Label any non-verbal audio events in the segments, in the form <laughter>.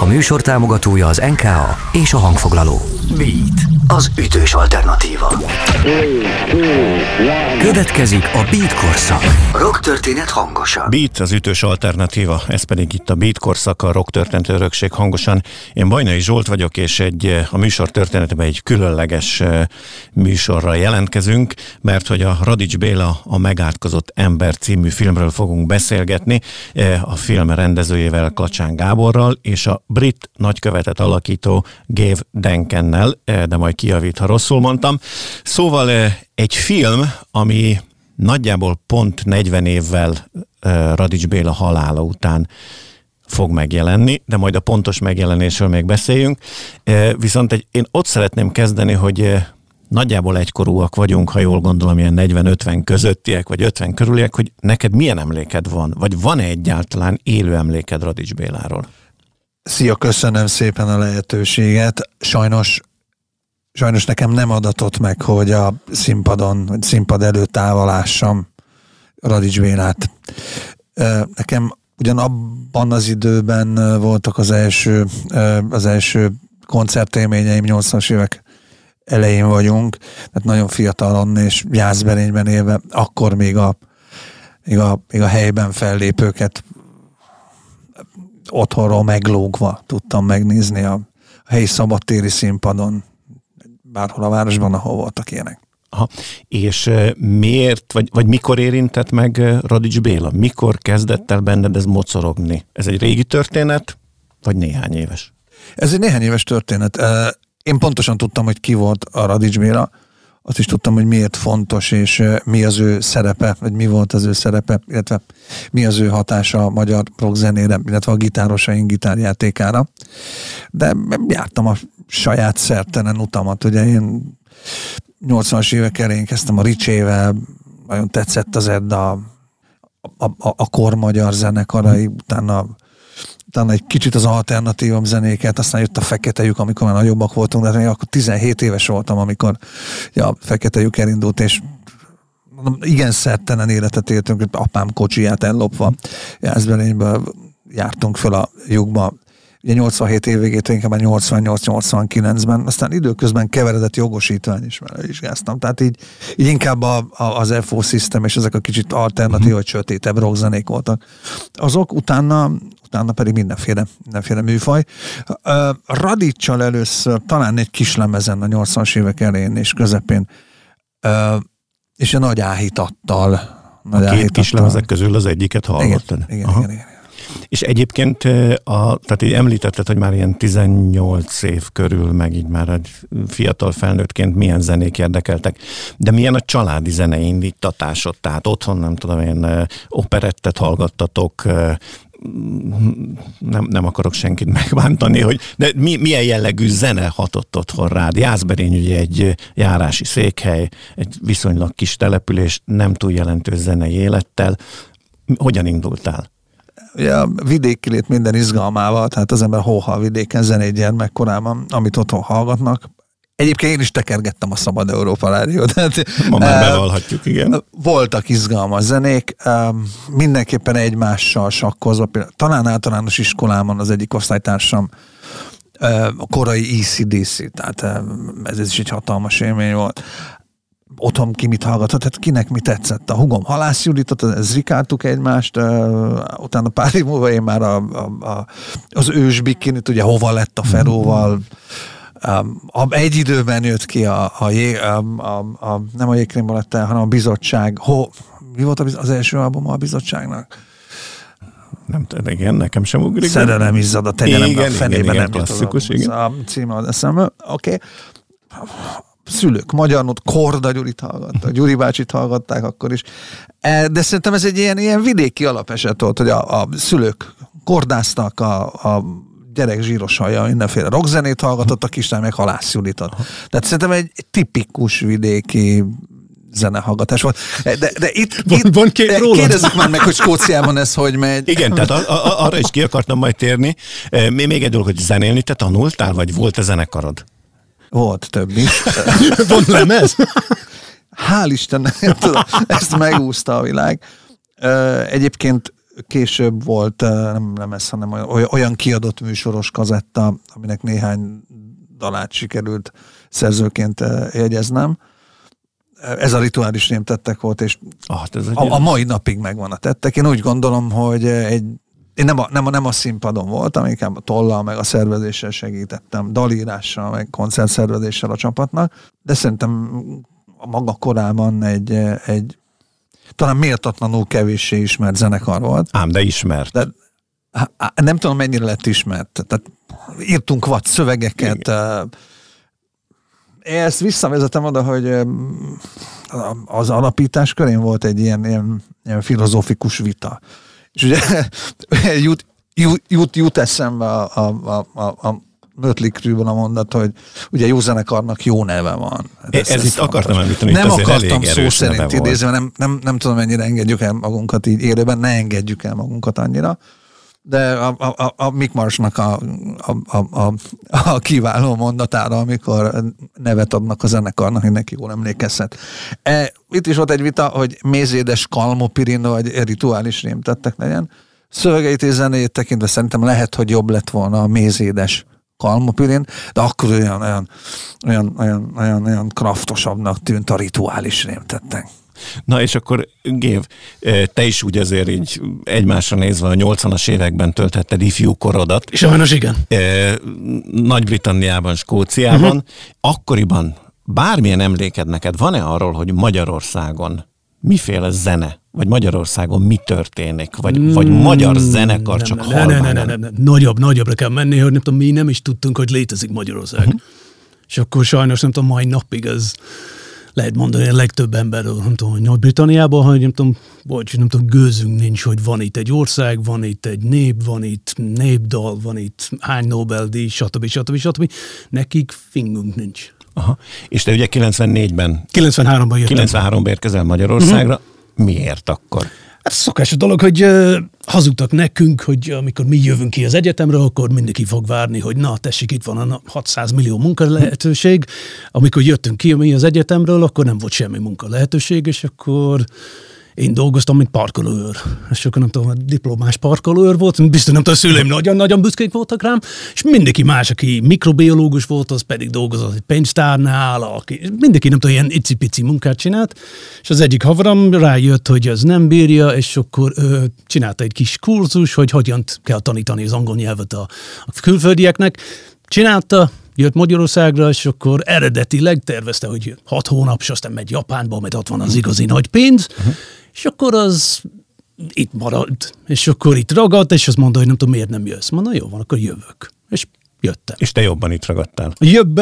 A műsor támogatója az NKA és a hangfoglaló. Beat, az ütős alternatíva. Következik a Beat korszak. Rock történet hangosan. Beat az ütős alternatíva, ez pedig itt a Beat korszak, a rock történet örökség hangosan. Én Bajnai Zsolt vagyok, és egy, a műsor történetben egy különleges műsorra jelentkezünk, mert hogy a Radics Béla a Megátkozott Ember című filmről fogunk beszélgetni, a film rendezőjével Klacsán Gáborral, és a brit nagykövetet alakító Gave Denkennel, de majd kijavít, ha rosszul mondtam. Szóval egy film, ami nagyjából pont 40 évvel Radics Béla halála után fog megjelenni, de majd a pontos megjelenésről még beszéljünk. Viszont egy, én ott szeretném kezdeni, hogy nagyjából egykorúak vagyunk, ha jól gondolom, ilyen 40-50 közöttiek, vagy 50 körüliek, hogy neked milyen emléked van, vagy van-e egyáltalán élő emléked Radics Béláról? Szia, köszönöm szépen a lehetőséget. Sajnos sajnos nekem nem adatott meg, hogy a színpadon, vagy színpad előtt távolássam Radics Bélát. Nekem ugyan abban az időben voltak az első, az első koncertélményeim, 80-as évek elején vagyunk, tehát nagyon fiatalon és Jászberényben élve, akkor még a, még a, még a helyben fellépőket otthonról meglógva tudtam megnézni a, helyi szabadtéri színpadon, bárhol a városban, ahol voltak ilyenek. Aha. És miért, vagy, vagy mikor érintett meg Radics Béla? Mikor kezdett el benned ez mocorogni? Ez egy régi történet, vagy néhány éves? Ez egy néhány éves történet. Én pontosan tudtam, hogy ki volt a Radics Béla, azt is tudtam, hogy miért fontos, és mi az ő szerepe, vagy mi volt az ő szerepe, illetve mi az ő hatása a magyar rock zenére, illetve a gitárosaink gitárjátékára. De jártam a saját szertelen utamat, ugye én 80-as évek elején kezdtem a Ricsével, nagyon tetszett az Edda, a, a, a kor magyar zenekarai, utána utána egy kicsit az alternatívabb zenéket, aztán jött a fekete lyuk, amikor már nagyobbak voltunk, de még akkor 17 éves voltam, amikor ja, a fekete lyuk elindult, és igen szertelen életet éltünk, apám kocsiját ellopva, Jászberényből jártunk föl a lyukba, ugye 87 év végétől inkább 88-89-ben, aztán időközben keveredett jogosítvány is vizsgáztam. Tehát így, így inkább a, a, az FO System és ezek a kicsit alternatív uh-huh. vagy sötétebb rockzenék voltak. Azok utána, utána pedig mindenféle, mindenféle műfaj. Radicsal először talán egy kis lemezen a 80-as évek elején és közepén, és a nagy áhítattal. Nagy a két kis lemezek közül az egyiket hallottad? Igen, igen, igen, igen. És egyébként, a, tehát így említetted, hogy már ilyen 18 év körül, meg így már egy fiatal felnőttként milyen zenék érdekeltek. De milyen a családi zene indítatásod? Tehát otthon, nem tudom én, operettet hallgattatok, nem, nem akarok senkit megbántani, hogy de mi, milyen jellegű zene hatott otthon rád? Jászberény ugye egy járási székhely, egy viszonylag kis település, nem túl jelentős zenei élettel. Hogyan indultál? ugye a vidéki lét minden izgalmával, tehát az ember hóha a vidéken zenét gyermekkorában, amit otthon hallgatnak. Egyébként én is tekergettem a Szabad Európa Rádiót. Ma már bevallhatjuk, igen. Voltak izgalmas zenék, mindenképpen egymással sakkozva. Talán általános iskolában az egyik osztálytársam a korai ECDC, tehát ez is egy hatalmas élmény volt otthon ki mit hallgatott, tehát kinek mi tetszett. A hugom Halász Juditot, ez rikáltuk egymást, utána pár év múlva én már a, a, a, az ős bikinit, ugye hova lett a Feróval, a, egy időben jött ki a, a, a, a, a nem a jégkrémbalettel, hanem a bizottság. Ho, mi volt az első album a bizottságnak? Nem tudom, igen, nekem sem ugrik. Szerelem izzad a tenyelembe, a fenében igen, igen, nem klasszikus, igen. A címe az eszembe. Oké. Okay szülők magyar not, Korda Gyurit hallgattak, Gyuri bácsit hallgatták akkor is. E, de szerintem ez egy ilyen, ilyen vidéki alapeset volt, hogy a, a szülők kordáztak, a, a gyerek zsíros haja, mindenféle rockzenét hallgatott, a kislány meg halász Julitot. Tehát szerintem egy, tipikus vidéki zenehallgatás volt. De, de itt, van, itt van két kérdezzük már meg, hogy Skóciában ez hogy megy. Igen, tehát a, a, arra is ki akartam majd térni. Még, még egy dolog, hogy zenélni te tanultál, vagy volt-e zenekarod? Volt több is. <laughs> Van lemez? Hál' Istennek, <laughs> tudom, ezt megúszta a világ. Egyébként később volt nem lemez, hanem olyan kiadott műsoros kazetta, aminek néhány dalát sikerült szerzőként jegyeznem. Ez a rituális rémtettek volt, és ah, ez a, a mai napig megvan a tettek. Én úgy gondolom, hogy egy én nem a, nem, a, nem a színpadon voltam, inkább a tollal, meg a szervezéssel segítettem, dalírással, meg koncertszervezéssel a csapatnak, de szerintem a maga korában egy, egy talán méltatlanul kevéssé ismert zenekar volt. Ám, de ismert. De, nem tudom, mennyire lett ismert. Tehát írtunk vad szövegeket. Igen. Én ezt visszavezetem oda, hogy az alapítás körén volt egy ilyen, ilyen, ilyen filozófikus vita. És ugye <laughs> jut, jut, jut, jut eszembe a, a, a, a Mötley Crue-ban a mondat, hogy ugye jó zenekarnak jó neve van. Hát ez, ez, ez itt akartam említeni, Nem akartam szó szerint idézni, nem, nem, nem tudom, mennyire engedjük el magunkat így élőben, ne engedjük el magunkat annyira. De a, a, a, a Mick Marsnak a, a, a, a, a kiváló mondatára, amikor nevet adnak a zenekarnak, hogy neki jól emlékezhet. E, itt is volt egy vita, hogy mézédes kalmopirin vagy rituális rémtettek legyen. Szövegeit és zenéjét tekintve szerintem lehet, hogy jobb lett volna a mézédes kalmopilin, de akkor olyan, olyan, olyan, olyan, olyan, olyan kraftosabbnak tűnt a rituális rémtettek. Na és akkor Gév, te is úgy azért így egymásra nézve a 80-as években töltetted ifjú korodat. Sajnos igen. Nagy-Britanniában, Skóciában. Uh-huh. Akkoriban bármilyen emléked neked van-e arról, hogy Magyarországon miféle zene, vagy Magyarországon mi történik, vagy, mm, vagy magyar zenekar nem, csak nem, nem, nem, nem, nem, nem, nagyobb, nagyobbra kell menni, hogy nem tudom, mi nem is tudtunk, hogy létezik Magyarország. Uh-huh. És akkor sajnos nem tudom, mai napig ez lehet mondani a legtöbb emberről, nem tudom, hogy Nagy-Britanniában, hogy nem tudom, vagy nem tudom, gőzünk nincs, hogy van itt egy ország, van itt egy nép, van itt népdal, van itt hány Nobel-díj, stb. stb. stb. Nekik fingunk nincs. Aha. És te ugye 94-ben 93-ban jöttem. 93-ban érkezel Magyarországra. Uh-huh. Miért akkor? Hát szokás a dolog, hogy uh, hazudtak nekünk, hogy amikor mi jövünk ki az egyetemre, akkor mindenki fog várni, hogy na, tessék, itt van a 600 millió munka lehetőség. Amikor jöttünk ki mi az egyetemről, akkor nem volt semmi munka lehetőség, és akkor én dolgoztam, mint parkolóőr. És akkor nem tudom, diplomás parkolóőr volt, biztos nem tudom, a szüleim nagyon-nagyon büszkék voltak rám, és mindenki más, aki mikrobiológus volt, az pedig dolgozott egy pénztárnál, aki, mindenki nem tudom, ilyen icipici munkát csinált, és az egyik havaram rájött, hogy ez nem bírja, és akkor ő csinálta egy kis kurzus, hogy hogyan kell tanítani az angol nyelvet a, a külföldieknek. Csinálta, jött Magyarországra, és akkor eredetileg tervezte, hogy hat hónap, és aztán megy Japánba, mert ott van az igazi nagy pénz, uh-huh. És akkor az itt maradt, és akkor itt ragadt, és azt mondta, hogy nem tudom, miért nem jössz. Mondta, jó van, akkor jövök. És jöttem. És te jobban itt ragadtál? Jöbb,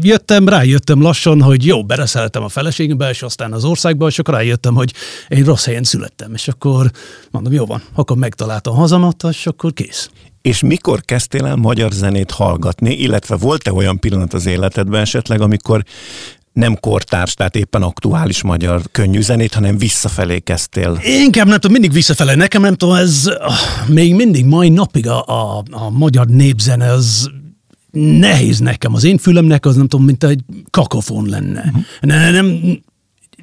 jöttem, rájöttem lassan, hogy jó, bereszeltem a feleségembe, és aztán az országba, és akkor rájöttem, hogy én rossz helyen születtem, és akkor mondom, jó van, akkor megtaláltam hazamat, és akkor kész. És mikor kezdtél el magyar zenét hallgatni, illetve volt-e olyan pillanat az életedben esetleg, amikor nem kortárs, tehát éppen aktuális magyar könnyű zenét, hanem visszafelé kezdtél. Inkább nem tudom, mindig visszafelé. Nekem nem tudom, ez ah, még mindig mai napig a, a, a magyar népzene az nehéz nekem. Az én fülemnek az nem tudom, mint egy kakofon lenne. Uh-huh. Ne, nem,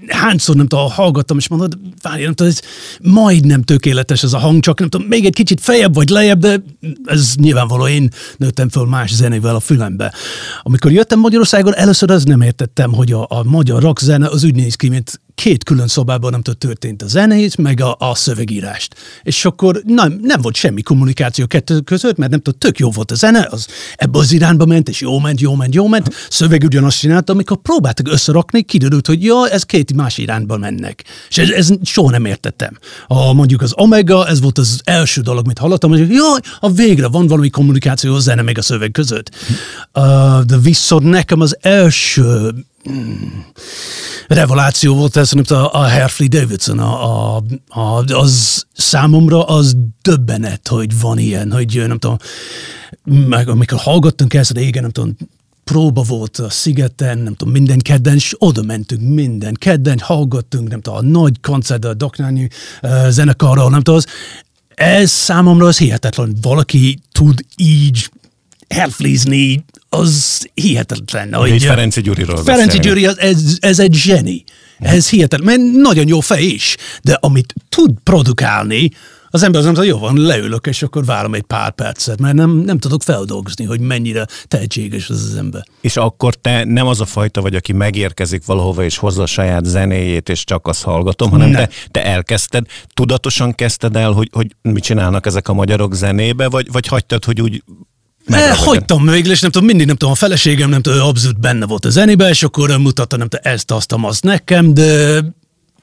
hányszor nem tudom, hallgattam, és mondod, várj, nem tudom, ez majdnem tökéletes ez a hang, csak nem tudom, még egy kicsit fejebb vagy lejjebb, de ez nyilvánvaló, én nőttem föl más zenével a fülembe. Amikor jöttem Magyarországon, először az nem értettem, hogy a, a magyar rockzene az úgy néz ki, mint két külön szobában nem tudott történt a zenét, meg a, a szövegírást. És akkor nem, nem volt semmi kommunikáció kettő között, mert nem tudott, tök jó volt a zene, az ebbe az irányba ment, és jó ment, jó ment, jó ment. Szöveg ugyanazt csinálta, amikor próbáltak összerakni, kiderült, hogy ja, ez két más irányba mennek. És ez, ez soha nem értettem. A, mondjuk az Omega, ez volt az első dolog, amit hallottam, hogy jaj, a végre van valami kommunikáció a zene meg a szöveg között. Uh, de viszont nekem az első reveláció volt ez, a, a Herfley Davidson, a, a, a, az számomra az döbbenet, hogy van ilyen, hogy nem tudom, meg amikor hallgattunk ezt régen, nem tudom, próba volt a szigeten, nem tudom, minden kedden, és oda mentünk minden kedden, hallgattunk, nem tudom, a nagy koncert, a Doknányi uh, zenekarral, nem tudom, az, ez számomra az hihetetlen, valaki tud így elflízni az hihetetlen. Hogy egy Ferenci Gyuriról Ferenci Gyuri, ez, ez egy zseni. Ez hihetetlen, mert nagyon jó fej is, de amit tud produkálni, az ember az mondta, jó van, leülök, és akkor várom egy pár percet, mert nem, nem tudok feldolgozni, hogy mennyire tehetséges az az ember. És akkor te nem az a fajta vagy, aki megérkezik valahova és hozza a saját zenéjét, és csak azt hallgatom, hanem te, te elkezdted, tudatosan kezdted el, hogy, hogy mit csinálnak ezek a magyarok zenébe, vagy, vagy hagytad, hogy úgy Ne, hagytam végül, és nem tudom, mindig nem tudom, a feleségem nem tudom, abszolút benne volt a zenébe, és akkor mutatta, nem tudom, ezt, azt, azt nekem, de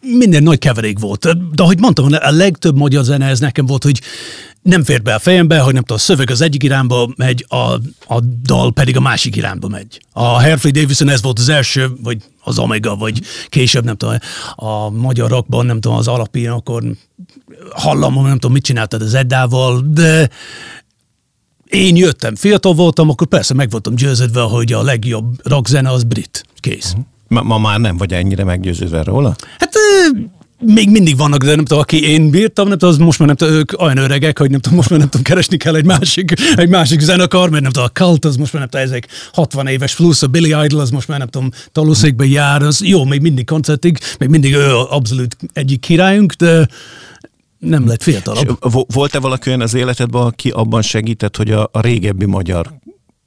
minden nagy keverék volt. De ahogy mondtam, a legtöbb magyar zene ez nekem volt, hogy nem fért be a fejembe, hogy nem tudom, a szöveg az egyik irányba megy, a, a dal pedig a másik irányba megy. A Herfrey Davidson ez volt az első, vagy az Omega, vagy később, nem tudom, a magyar rockban, nem tudom, az alapján, akkor hallom, nem tudom, mit csináltad az Eddával, de én jöttem, fiatal voltam, akkor persze meg voltam győződve, hogy a legjobb rockzene az brit. Kész. Uh-huh. Ma, ma már nem vagy ennyire meggyőződve róla? Hát még mindig vannak, de nem tudom, aki én bírtam, nem tudom, az most már nem tudom, ők olyan öregek, hogy nem tudom, most már nem tudom, keresni kell egy másik, egy másik zenekar, mert nem tudom, a Cult, az most már nem tudom, ezek 60 éves plusz, a Billy Idol, az most már nem tudom, talószékbe jár, az jó, még mindig koncertig, még mindig ő abszolút egyik királyunk, de nem lett fiatalabb. Volt-e valaki olyan az életedben, aki abban segített, hogy a, a régebbi magyar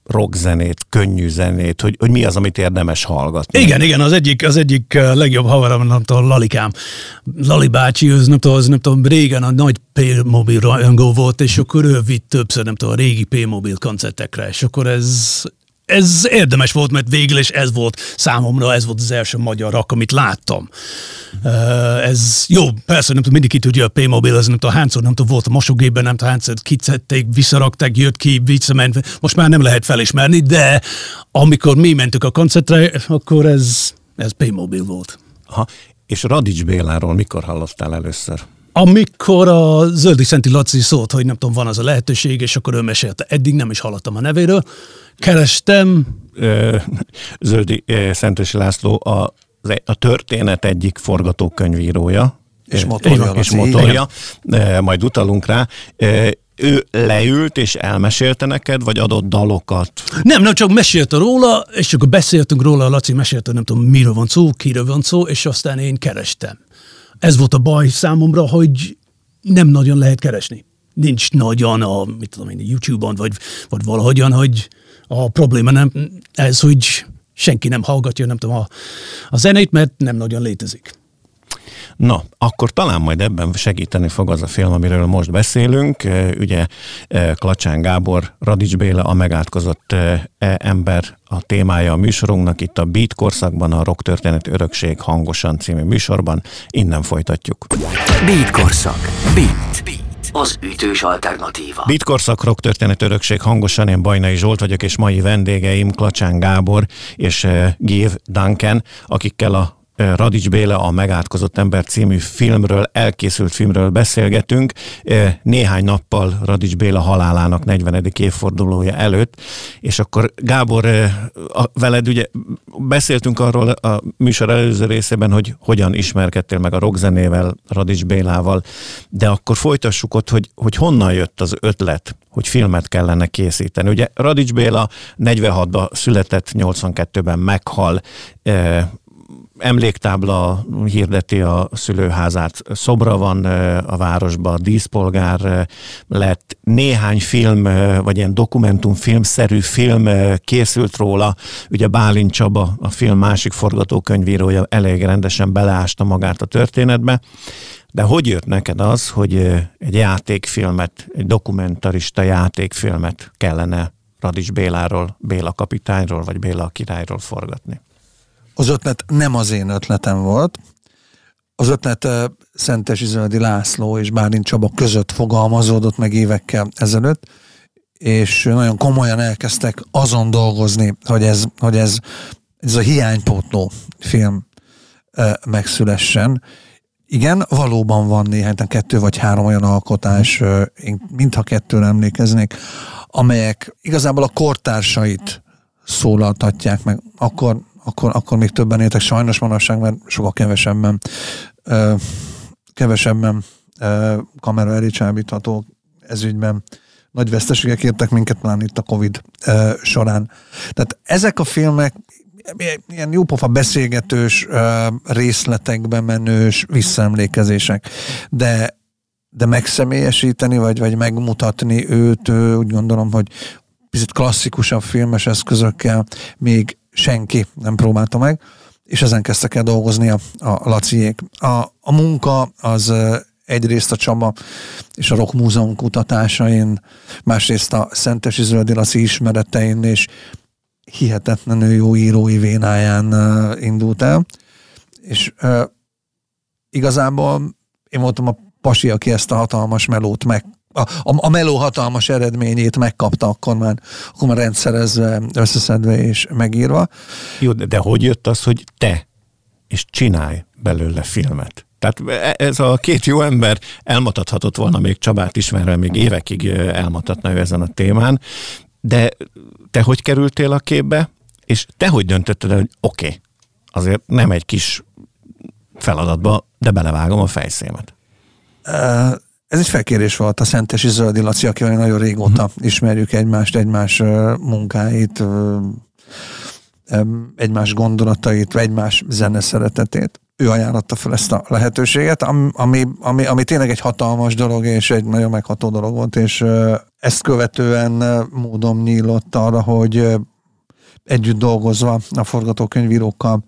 rockzenét, könnyű zenét, hogy, hogy mi az, amit érdemes hallgatni. Igen, igen, az egyik, az egyik uh, legjobb haverom, nem tudom, Lalikám. Lali bácsi, az nem tudom, az, nem tudom, régen a nagy P-mobil rajongó volt, és akkor ő vitt többször, nem tudom, a régi P-mobil koncertekre, és akkor ez, ez érdemes volt, mert végül is ez volt számomra, ez volt az első magyar rak, amit láttam. Ez jó, persze nem tudom, mindig ki tudja a P-mobil, az nem tudom, hányszor nem tudom, volt a mosógépben, nem tudom, hányszor kicették, visszarakták, jött ki, visszament, most már nem lehet felismerni, de amikor mi mentük a koncertre, akkor ez, ez P-mobil volt. Ha, és Radics Béláról mikor hallottál először? Amikor a Zöldi Szenti Laci szólt, hogy nem tudom, van az a lehetőség, és akkor ő mesélte. Eddig nem is hallottam a nevéről. Kerestem. Zöldi Szentesi László a, a történet egyik forgatókönyvírója. És motorja. És motorja. Majd utalunk rá ő leült és elmesélte neked, vagy adott dalokat? Nem, nem, csak mesélte róla, és akkor beszéltünk róla, a Laci mesélte, nem tudom, miről van szó, kiről van szó, és aztán én kerestem. Ez volt a baj számomra, hogy nem nagyon lehet keresni. Nincs nagyon a, mit tudom én, YouTube-on, vagy, vagy valahogyan, hogy a probléma nem ez, hogy senki nem hallgatja, nem tudom, a, a zenét, mert nem nagyon létezik. Na, akkor talán majd ebben segíteni fog az a film, amiről most beszélünk. Ugye Klacsán Gábor, Radics Béla, a megátkozott e, ember a témája a műsorunknak itt a Beat korszakban, a Rock Történet Örökség hangosan című műsorban. Innen folytatjuk. Beat korszak. Beat. Beat az ütős alternatíva. Beat korszak rock történet örökség hangosan, én Bajnai Zsolt vagyok, és mai vendégeim Klacsán Gábor és Gév Duncan, akikkel a Radics Béla a Megátkozott Ember című filmről, elkészült filmről beszélgetünk. Néhány nappal Radics Béla halálának 40. évfordulója előtt, és akkor Gábor, veled ugye beszéltünk arról a műsor előző részében, hogy hogyan ismerkedtél meg a rockzenével, Radics Bélával, de akkor folytassuk ott, hogy, hogy honnan jött az ötlet, hogy filmet kellene készíteni. Ugye Radics Béla 46-ban született, 82-ben meghal, emléktábla hirdeti a szülőházát, szobra van a városban, díszpolgár lett, néhány film, vagy ilyen dokumentumfilmszerű film készült róla, ugye Bálint Csaba, a film másik forgatókönyvírója elég rendesen beleásta magát a történetbe, de hogy jött neked az, hogy egy játékfilmet, egy dokumentarista játékfilmet kellene Radics Béláról, Béla kapitányról, vagy Béla királyról forgatni? Az ötlet nem az én ötletem volt. Az ötlet Szentesi Zöldi László és Bálint Csaba között fogalmazódott meg évekkel ezelőtt, és nagyon komolyan elkezdtek azon dolgozni, hogy ez, hogy ez, ez a hiánypótló film megszülessen. Igen, valóban van néhány, kettő vagy három olyan alkotás, én mintha kettőre emlékeznék, amelyek igazából a kortársait szólaltatják meg. Akkor akkor, akkor még többen éltek sajnos manapság, mert sokkal kevesebben kevesebben kamera elé csábítható ezügyben. Nagy veszteségek értek minket már itt a Covid során. Tehát ezek a filmek ilyen jópofa beszélgetős részletekben menős visszaemlékezések. De de megszemélyesíteni, vagy, vagy megmutatni őt, úgy gondolom, hogy picit klasszikusabb filmes eszközökkel még senki nem próbálta meg, és ezen kezdtek el dolgozni a, a Laciék. A, a munka az egyrészt a Csaba és a Rock Múzeum kutatásain, másrészt a Szentesi Zöldi Laci ismeretein, és hihetetlenül jó írói vénáján indult el. És uh, igazából én voltam a pasi, aki ezt a hatalmas melót meg a, a, a meló hatalmas eredményét megkapta akkor már, akkor már rendszerezve, összeszedve és megírva. Jó, de, de hogy jött az, hogy te és csinálj belőle filmet? Tehát e, ez a két jó ember elmatathatott volna még Csabát ismerve, még évekig elmatatna ő ezen a témán, de te hogy kerültél a képbe, és te hogy döntötted el, hogy oké, okay, azért nem egy kis feladatba, de belevágom a fejszémet. Ez egy felkérés volt a Szentesi Zöldi Laci, akivel nagyon régóta uh-huh. ismerjük egymást, egymás munkáit, egymás gondolatait, egymás zene szeretetét. Ő ajánlotta fel ezt a lehetőséget, ami, ami, ami tényleg egy hatalmas dolog, és egy nagyon megható dolog volt, és ezt követően módom nyílott arra, hogy együtt dolgozva a forgatókönyvírókkal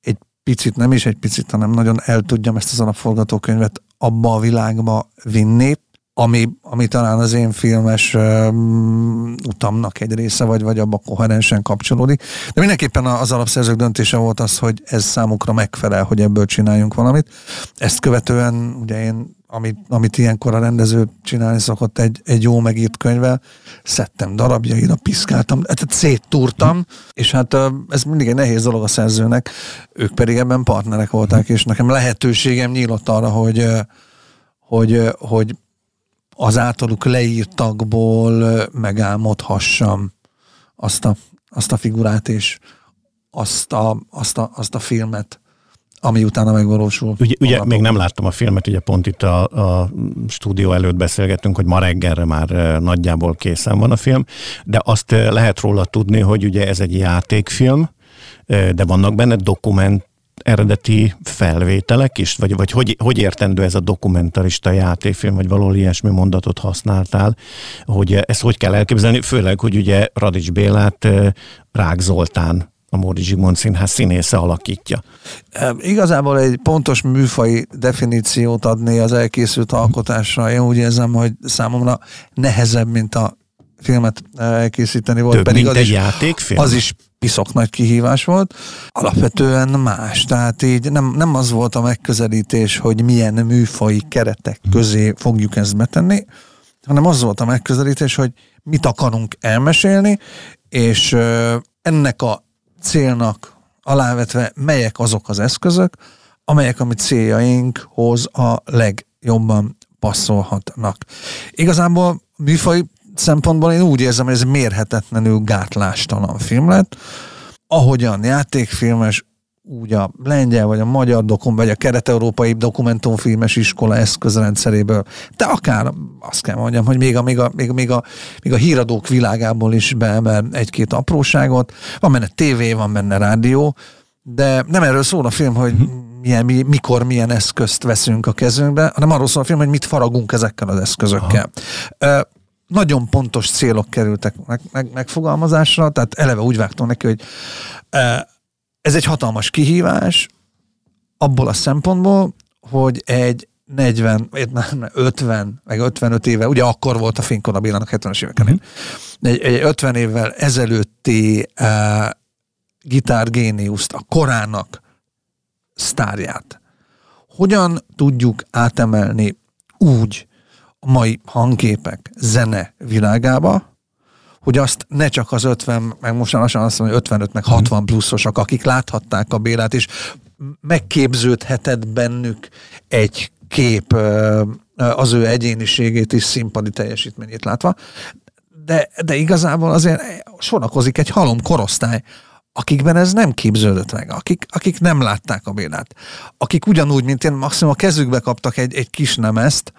egy picit, nem is egy picit, hanem nagyon el tudjam ezt az alapforgatókönyvet abba a világba vinni, ami, ami talán az én filmes um, utamnak egy része, vagy, vagy abba koherensen kapcsolódik. De mindenképpen az alapszerzők döntése volt az, hogy ez számukra megfelel, hogy ebből csináljunk valamit. Ezt követően ugye én amit, amit ilyenkor a rendező csinálni szokott egy, egy jó megírt könyvvel, szedtem darabjaira, piszkáltam, tehát széttúrtam, és hát ez mindig egy nehéz dolog a szerzőnek, ők pedig ebben partnerek voltak, és nekem lehetőségem nyílott arra, hogy, hogy, hogy az általuk leírtakból megálmodhassam azt a, azt a figurát, és azt a, azt a, azt a filmet, ami utána megvalósul. Ugye, ugye még nem láttam a filmet, ugye pont itt a, a stúdió előtt beszélgettünk, hogy ma reggelre már nagyjából készen van a film, de azt eh, lehet róla tudni, hogy ugye ez egy játékfilm, de vannak benne dokument eredeti felvételek is? Vagy, vagy hogy, hogy értendő ez a dokumentarista játékfilm, vagy valahol ilyesmi mondatot használtál, hogy ezt hogy kell elképzelni, főleg, hogy ugye Radics Bélát Rák Zoltán a Móri Zsigmond Színház színésze alakítja. Igazából egy pontos műfai definíciót adni az elkészült alkotásra, én úgy érzem, hogy számomra nehezebb, mint a filmet elkészíteni volt. Több, pedig mint az egy is, játékfilm? Az is piszok nagy kihívás volt. Alapvetően más, tehát így nem, nem az volt a megközelítés, hogy milyen műfai keretek közé fogjuk ezt betenni, hanem az volt a megközelítés, hogy mit akarunk elmesélni, és ennek a célnak alávetve melyek azok az eszközök, amelyek a mi céljainkhoz a legjobban passzolhatnak. Igazából műfaj szempontból én úgy érzem, hogy ez mérhetetlenül gátlástalan film lett. Ahogyan játékfilmes, úgy a lengyel, vagy a magyar dokum, vagy a kelet-európai dokumentumfilmes iskola eszközrendszeréből, de akár azt kell mondjam, hogy még a, még a, még a, még a, még a híradók világából is beemel egy-két apróságot. Van benne tévé, van benne rádió, de nem erről szól a film, hogy milyen, mi, mikor milyen eszközt veszünk a kezünkbe, hanem arról szól a film, hogy mit faragunk ezekkel az eszközökkel. Aha. Nagyon pontos célok kerültek meg, meg, megfogalmazásra, tehát eleve úgy vágtunk neki, hogy ez egy hatalmas kihívás abból a szempontból, hogy egy 40, 50, meg 55 éve, ugye akkor volt a Fénykor a Bélának 70-es éveken, uh-huh. egy, egy 50 évvel ezelőtti uh, gitárgéniuszt, a korának sztárját, hogyan tudjuk átemelni úgy a mai hangképek, zene világába, hogy azt ne csak az 50, meg most lassan azt mondom, hogy 55, meg 60 mhm. pluszosak, akik láthatták a Bélát, és megképződhetett bennük egy kép az ő egyéniségét és színpadi teljesítményét látva, de, de igazából azért sorakozik egy halom korosztály, akikben ez nem képződött meg, akik, akik nem látták a Bélát, akik ugyanúgy, mint én, maximum a kezükbe kaptak egy, egy kis nemezt,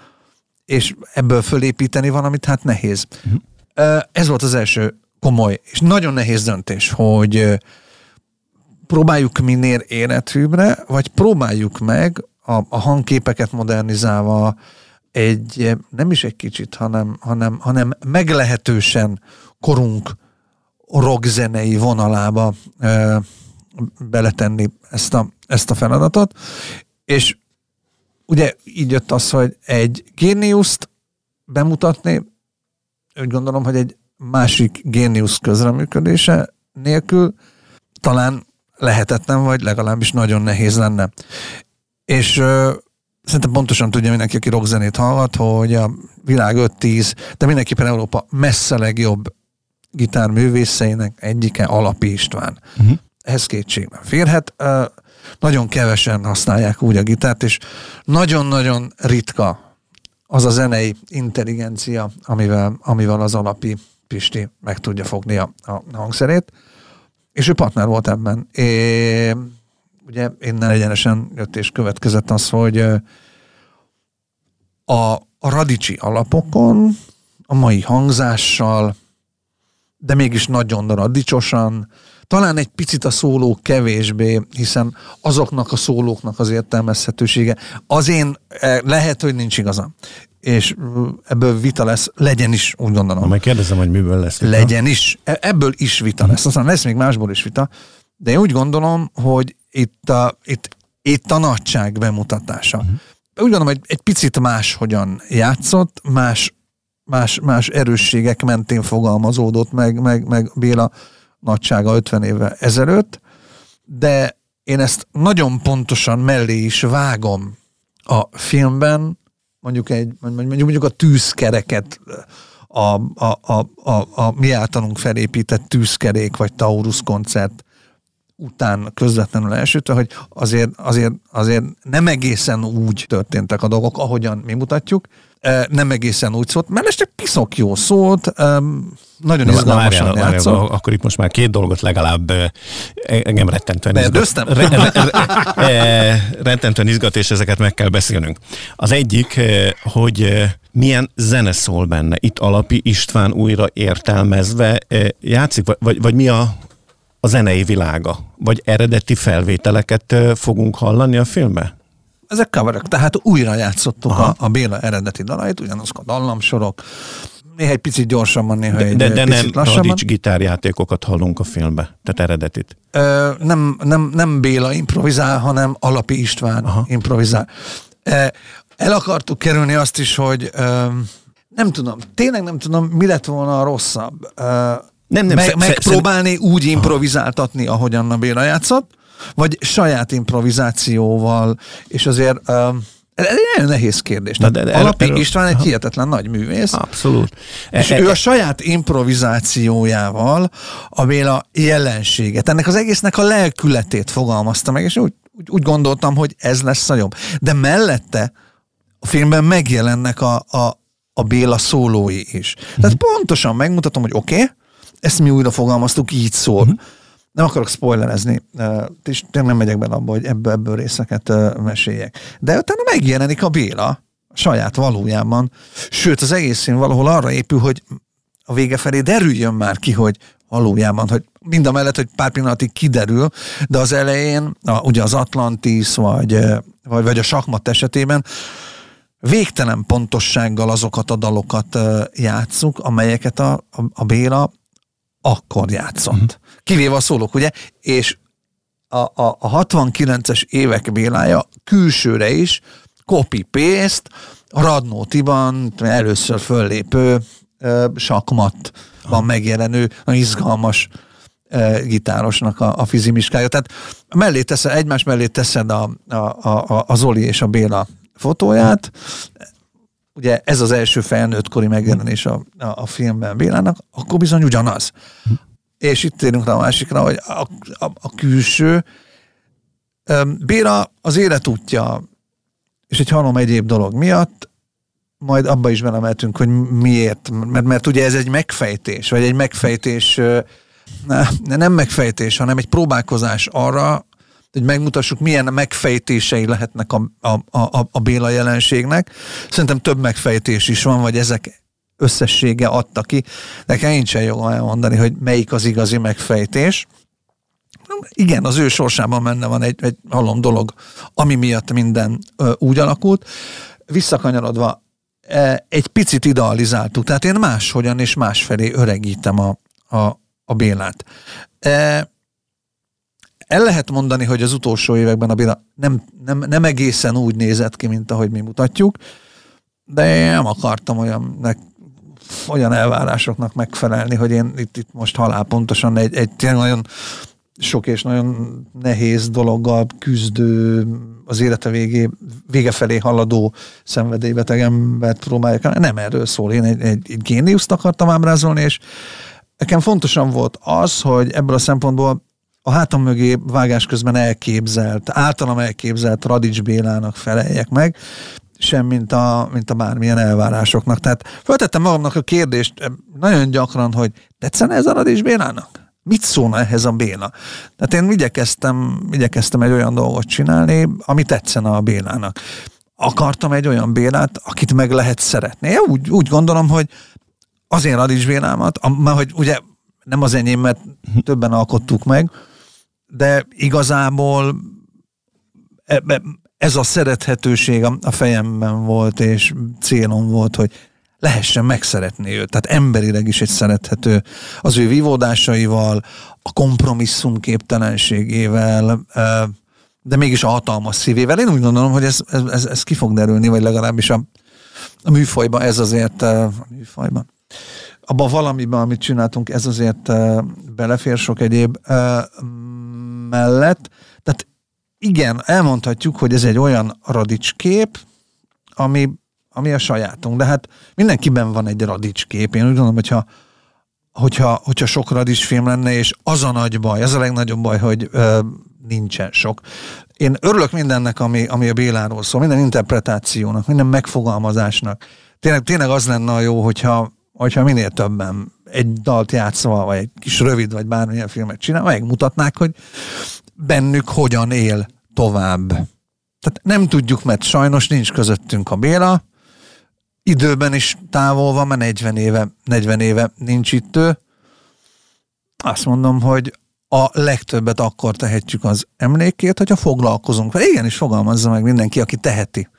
és ebből fölépíteni van, amit hát nehéz. Uh-huh. Ez volt az első komoly és nagyon nehéz döntés, hogy próbáljuk minél életűbbre, vagy próbáljuk meg a, a hangképeket modernizálva egy, nem is egy kicsit, hanem, hanem, hanem meglehetősen korunk rockzenei vonalába e, beletenni ezt a, ezt a feladatot, és ugye így jött az, hogy egy géniuszt bemutatni, úgy gondolom, hogy egy másik géniusz közreműködése nélkül talán lehetetlen, vagy legalábbis nagyon nehéz lenne. És ö, szerintem pontosan tudja mindenki, aki rockzenét hallgat, hogy a világ 5-10, de mindenképpen Európa messze legjobb gitárművészeinek egyike Alapi István. Uh-huh. Ehhez kétségben férhet. Ö, nagyon kevesen használják úgy a gitárt, és nagyon-nagyon ritka az a zenei intelligencia, amivel, amivel az alapi Pisti meg tudja fogni a, a hangszerét, és ő partner volt ebben. É, ugye innen egyenesen jött és következett az, hogy a, a radicsi alapokon, a mai hangzással, de mégis nagyon radicsosan, talán egy picit a szóló kevésbé, hiszen azoknak a szólóknak az értelmezhetősége az én eh, lehet, hogy nincs igazam. És ebből vita lesz, legyen is, úgy gondolom. Meg kérdezem, hogy miből lesz vita. Legyen is, e, ebből is vita lesz. Aztán lesz még másból is vita, de én úgy gondolom, hogy itt a, itt, itt a nagyság bemutatása. Uh-huh. Úgy gondolom, hogy egy picit más hogyan játszott, más, más, más erősségek mentén fogalmazódott meg, meg, meg Béla nagysága 50 évvel ezelőtt, de én ezt nagyon pontosan mellé is vágom a filmben, mondjuk, egy, mondjuk, mondjuk a tűzkereket, a, a, a, a, a mi általunk felépített tűzkerék, vagy Taurus koncert után közvetlenül elsütve, hogy azért, azért, azért nem egészen úgy történtek a dolgok, ahogyan mi mutatjuk, nem egészen úgy szólt, mert csak piszok jó szólt, nagyon izgalmasan na, játszott. Akkor itt most már két dolgot legalább engem rettentően izgat. Re, re, re, rettentően izgat, és ezeket meg kell beszélnünk. Az egyik, hogy milyen zene szól benne. Itt Alapi István újra értelmezve játszik, vagy, vagy mi a, a zenei világa? Vagy eredeti felvételeket fogunk hallani a filmbe? Ezek coverek, tehát újra játszottuk a, a Béla eredeti dalait, ugyanazok a dallamsorok, néha egy picit gyorsabban, néha de, egy de, de picit nem radics gitárjátékokat hallunk a filmbe, tehát eredetit. Ö, nem, nem, nem Béla improvizál, hanem Alapi István Aha. improvizál. El akartuk kerülni azt is, hogy nem tudom, tényleg nem tudom, mi lett volna a rosszabb. Nem, nem, Me- megpróbálni úgy improvizáltatni, ahogy Anna Béla játszott, vagy saját improvizációval, és azért ez egy nagyon nehéz kérdés. De, de, de, Alapi erről, István egy hihetetlen nagy művész. Abszolút. És e, ő a saját improvizációjával a Béla jelenséget, ennek az egésznek a lelkületét fogalmazta meg, és úgy, úgy, úgy gondoltam, hogy ez lesz a jobb. De mellette a filmben megjelennek a, a, a Béla szólói is. Tehát uh-huh. pontosan megmutatom, hogy oké, okay, ezt mi újra fogalmaztuk, így szól. Uh-huh. Nem akarok spoilerezni, és nem megyek bele abba, hogy ebből, ebből részeket meséljek. De utána megjelenik a Béla, saját valójában. Sőt, az egész szín valahol arra épül, hogy a vége felé derüljön már ki, hogy valójában, hogy mind a mellett, hogy pár pillanatig kiderül, de az elején, a, ugye az Atlantis, vagy, vagy, vagy a sakmat esetében végtelen pontossággal azokat a dalokat játszuk, amelyeket a, a, a Béla akkor játszott. Uh-huh. Kivéve a szólók, ugye? És a, a, a 69-es évek Bélája külsőre is copy-paste, Radnótiban először föllépő sakmat van megjelenő, nagyon izgalmas gitárosnak a, a fizimiskája. Tehát mellé teszed, egymás mellé teszed a, a, a, a Zoli és a Béla fotóját, ugye ez az első felnőttkori megjelenés a, a, a filmben Bélának, akkor bizony ugyanaz. És itt térünk a másikra, hogy a, a, a külső Béla az életútja és egy halom egyéb dolog miatt majd abba is belemeltünk, hogy miért, mert, mert ugye ez egy megfejtés, vagy egy megfejtés, nem megfejtés, hanem egy próbálkozás arra, hogy megmutassuk, milyen megfejtései lehetnek a, a, a, a Béla jelenségnek. Szerintem több megfejtés is van, vagy ezek összessége adta ki. Nekem nincsen jogom elmondani, hogy melyik az igazi megfejtés. Igen, az ő sorsában benne van egy, egy halom dolog, ami miatt minden ö, úgy alakult. Visszakanyarodva, egy picit idealizáltuk. Tehát én máshogyan és másfelé öregítem a, a, a Bélát. El lehet mondani, hogy az utolsó években a Béla nem, nem, nem egészen úgy nézett ki, mint ahogy mi mutatjuk, de én nem akartam olyan, olyan elvárásoknak megfelelni, hogy én itt, itt most halálpontosan egy, egy tényleg nagyon sok és nagyon nehéz dologgal küzdő, az élete végé, vége felé haladó szenvedélybeteg embert próbálják. Nem erről szól, én egy, egy, egy géniuszt akartam ábrázolni, és nekem fontosan volt az, hogy ebből a szempontból a hátam mögé vágás közben elképzelt, általam elképzelt Radics Bélának feleljek meg, sem, mint a, mint a bármilyen elvárásoknak. Tehát föltettem magamnak a kérdést eh, nagyon gyakran, hogy tetszene ez a Radics Bélának? Mit szólna ehhez a Béla? Tehát én igyekeztem, igyekeztem egy olyan dolgot csinálni, ami tetszene a Bélának. Akartam egy olyan Bélát, akit meg lehet szeretni. Én úgy, úgy gondolom, hogy az én Radics Bélámat, mert hogy ugye nem az enyém, mert többen alkottuk meg, de igazából ez a szerethetőség a fejemben volt, és célom volt, hogy lehessen megszeretni őt. Tehát emberileg is egy szerethető az ő vívódásaival, a kompromisszum képtelenségével, de mégis a hatalmas szívével. Én úgy gondolom, hogy ez, ez, ez ki fog derülni, vagy legalábbis a, a műfajban ez azért a műfajban. Abba valamiben, amit csináltunk, ez azért belefér sok egyéb mellett. Igen, elmondhatjuk, hogy ez egy olyan radics kép, ami ami a sajátunk. De hát mindenkiben van egy radics kép. Én úgy gondolom, hogyha, hogyha, hogyha sok radics film lenne, és az a nagy baj, az a legnagyobb baj, hogy ö, nincsen sok. Én örülök mindennek, ami, ami a Béláról szól, minden interpretációnak, minden megfogalmazásnak. Tényleg, tényleg az lenne a jó, hogyha, hogyha minél többen egy dalt játszva, vagy egy kis rövid, vagy bármilyen filmet csinál, megmutatnák, hogy bennük hogyan él tovább. Tehát nem tudjuk, mert sajnos nincs közöttünk a Béla, időben is távol van, mert 40 éve, 40 éve nincs itt ő. Azt mondom, hogy a legtöbbet akkor tehetjük az emlékét, hogyha foglalkozunk vele. Igenis fogalmazza meg mindenki, aki teheti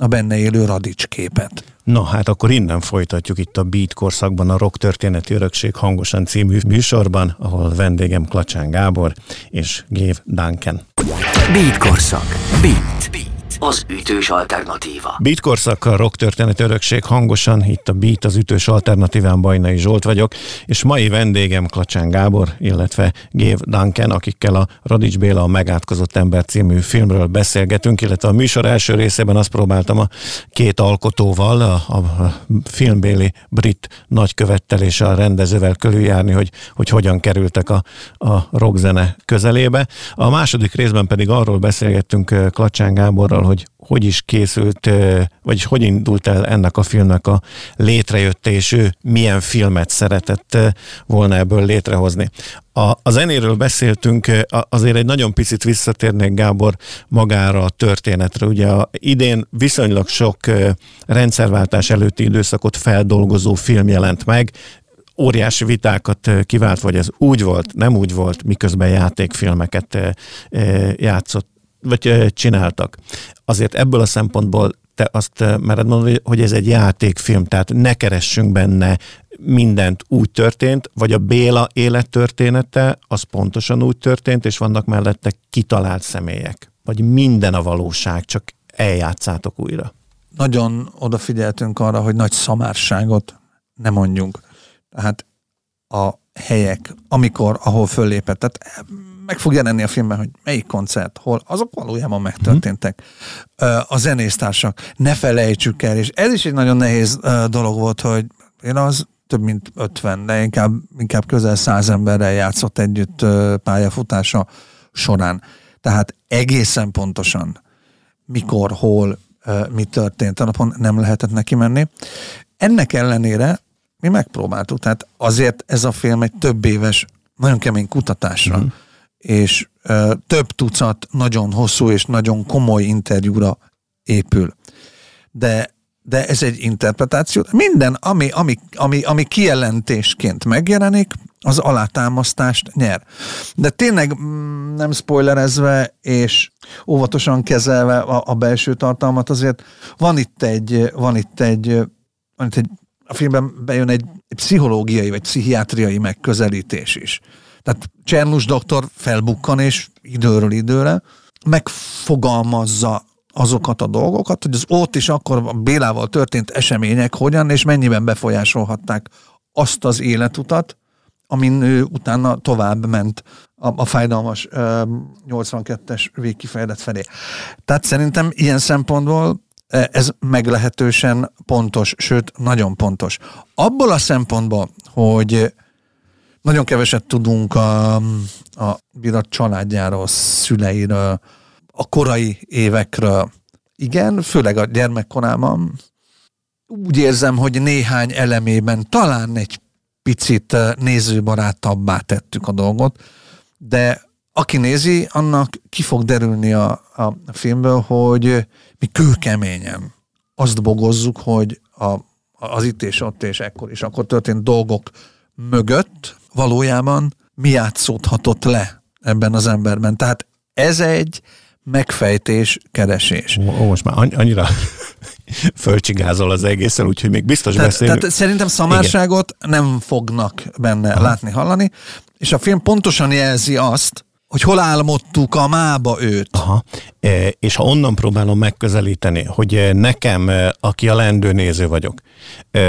a benne élő radics képet. Na hát akkor innen folytatjuk itt a Beat korszakban a Rock Történeti Örökség hangosan című műsorban, ahol vendégem Klacsán Gábor és Gév Duncan. Beat korszak. Beat. Az ütős alternatíva. Beat korszak, rock történet örökség hangosan, itt a Beat az ütős alternatíván Bajnai Zsolt vagyok, és mai vendégem Klacsán Gábor, illetve Gév Duncan, akikkel a Radics Béla a Megátkozott ember című filmről beszélgetünk, illetve a műsor első részében azt próbáltam a két alkotóval, a, a filmbéli brit nagykövettel és a rendezővel körüljárni, hogy, hogy hogyan kerültek a, a rockzene közelébe. A második részben pedig arról beszélgettünk Klacsán Gáborral, hogy hogy is készült, vagy hogy indult el ennek a filmnek a létrejötte, és ő milyen filmet szeretett volna ebből létrehozni. A, a zenéről beszéltünk, azért egy nagyon picit visszatérnék Gábor magára a történetre. Ugye a idén viszonylag sok rendszerváltás előtti időszakot feldolgozó film jelent meg, óriási vitákat kivált, vagy ez úgy volt, nem úgy volt, miközben játékfilmeket játszott vagy csináltak. Azért ebből a szempontból te azt mered mondani, hogy ez egy játékfilm, tehát ne keressünk benne mindent úgy történt, vagy a Béla élettörténete az pontosan úgy történt, és vannak mellette kitalált személyek. Vagy minden a valóság, csak eljátszátok újra. Nagyon odafigyeltünk arra, hogy nagy szamárságot ne mondjunk. Tehát a helyek, amikor, ahol föllépett. Tehát meg fog jelenni a filmben, hogy melyik koncert, hol, azok valójában megtörténtek. A zenésztársak, ne felejtsük el, és ez is egy nagyon nehéz dolog volt, hogy én az több mint 50, de inkább, inkább közel 100 emberrel játszott együtt pályafutása során. Tehát egészen pontosan mikor, hol, mi történt a napon nem lehetett neki menni. Ennek ellenére mi megpróbáltuk, tehát azért ez a film egy több éves, nagyon kemény kutatásra mm és ö, több tucat nagyon hosszú és nagyon komoly interjúra épül. De, de ez egy interpretáció. Minden, ami, ami, ami, ami kijelentésként megjelenik, az alátámasztást nyer. De tényleg mm, nem spoilerezve és óvatosan kezelve a, a belső tartalmat, azért van itt egy, van itt egy, van itt egy a filmben bejön egy, egy pszichológiai vagy pszichiátriai megközelítés is. Tehát Csernus doktor felbukkan, és időről időre megfogalmazza azokat a dolgokat, hogy az ott is akkor a Bélával történt események hogyan és mennyiben befolyásolhatták azt az életutat, amin ő utána tovább ment a, a fájdalmas 82-es végkifejlet felé. Tehát szerintem ilyen szempontból ez meglehetősen pontos, sőt, nagyon pontos. Abból a szempontból, hogy nagyon keveset tudunk a, a Birat családjáról, szüleiről, a korai évekről. Igen, főleg a gyermekkorában úgy érzem, hogy néhány elemében talán egy picit nézőbarátabbá tettük a dolgot, de aki nézi, annak ki fog derülni a, a filmből, hogy mi kőkeményen azt bogozzuk, hogy a, az itt és ott és ekkor és akkor történt dolgok mögött valójában mi játszódhatott le ebben az emberben. Tehát ez egy megfejtés, keresés. Ó, most már annyira <laughs> fölcsigázol az egészen, úgyhogy még biztos tehát, beszélünk. Tehát szerintem szamárságot Igen. nem fognak benne Aha. látni, hallani, és a film pontosan jelzi azt, hogy hol álmodtuk a mába őt. Aha. E, és ha onnan próbálom megközelíteni, hogy e, nekem, e, aki a lendő néző vagyok,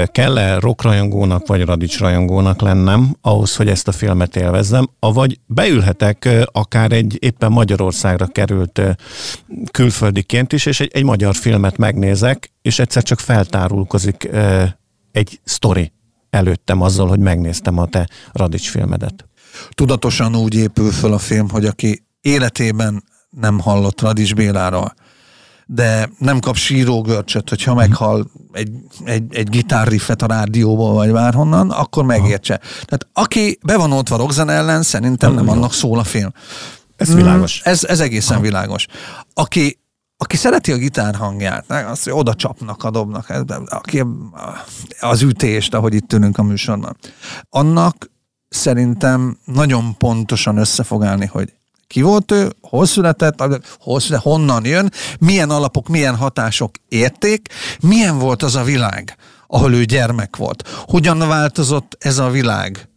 kell-e rockrajongónak vagy radics rajongónak lennem ahhoz, hogy ezt a filmet élvezzem, avagy beülhetek akár egy éppen Magyarországra került külföldiként is, és egy, egy magyar filmet megnézek, és egyszer csak feltárulkozik egy sztori előttem azzal, hogy megnéztem a te radics filmedet tudatosan úgy épül föl a film, hogy aki életében nem hallott Radis Béláról, de nem kap sírógörcsöt, hogyha meghal egy, egy, egy gitárriffet a rádióból, vagy bárhonnan, akkor megértse. Tehát aki be van oltva rockzene ellen, szerintem nem annak szól a film. Ez világos. Mm, ez, ez egészen Aha. világos. Aki, aki szereti a gitár hangját, azt hogy oda csapnak, a dobnak, aki az ütést, ahogy itt tűnünk a műsorban, annak szerintem nagyon pontosan össze fog állni, hogy ki volt ő, hol született, hol született, honnan jön, milyen alapok, milyen hatások érték, milyen volt az a világ, ahol ő gyermek volt. Hogyan változott ez a világ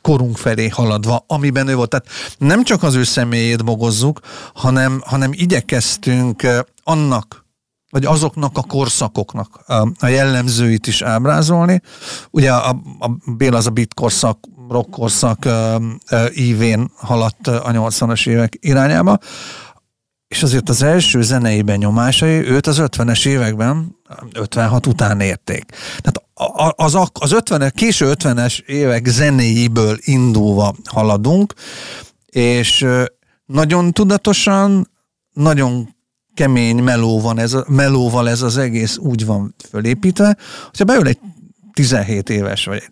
korunk felé haladva, amiben ő volt. Tehát nem csak az ő személyét bogozzuk, hanem, hanem igyekeztünk annak, vagy azoknak a korszakoknak a jellemzőit is ábrázolni. Ugye a, a Béla az a bit korszak rockkorszak ívén haladt a 80-as évek irányába, és azért az első zenei benyomásai őt az 50-es években, 56 után érték. Tehát az, az 50 késő 50-es évek zenéiből indulva haladunk, és nagyon tudatosan, nagyon kemény meló van ez, melóval ez az egész úgy van fölépítve, hogyha beül egy 17 éves, vagy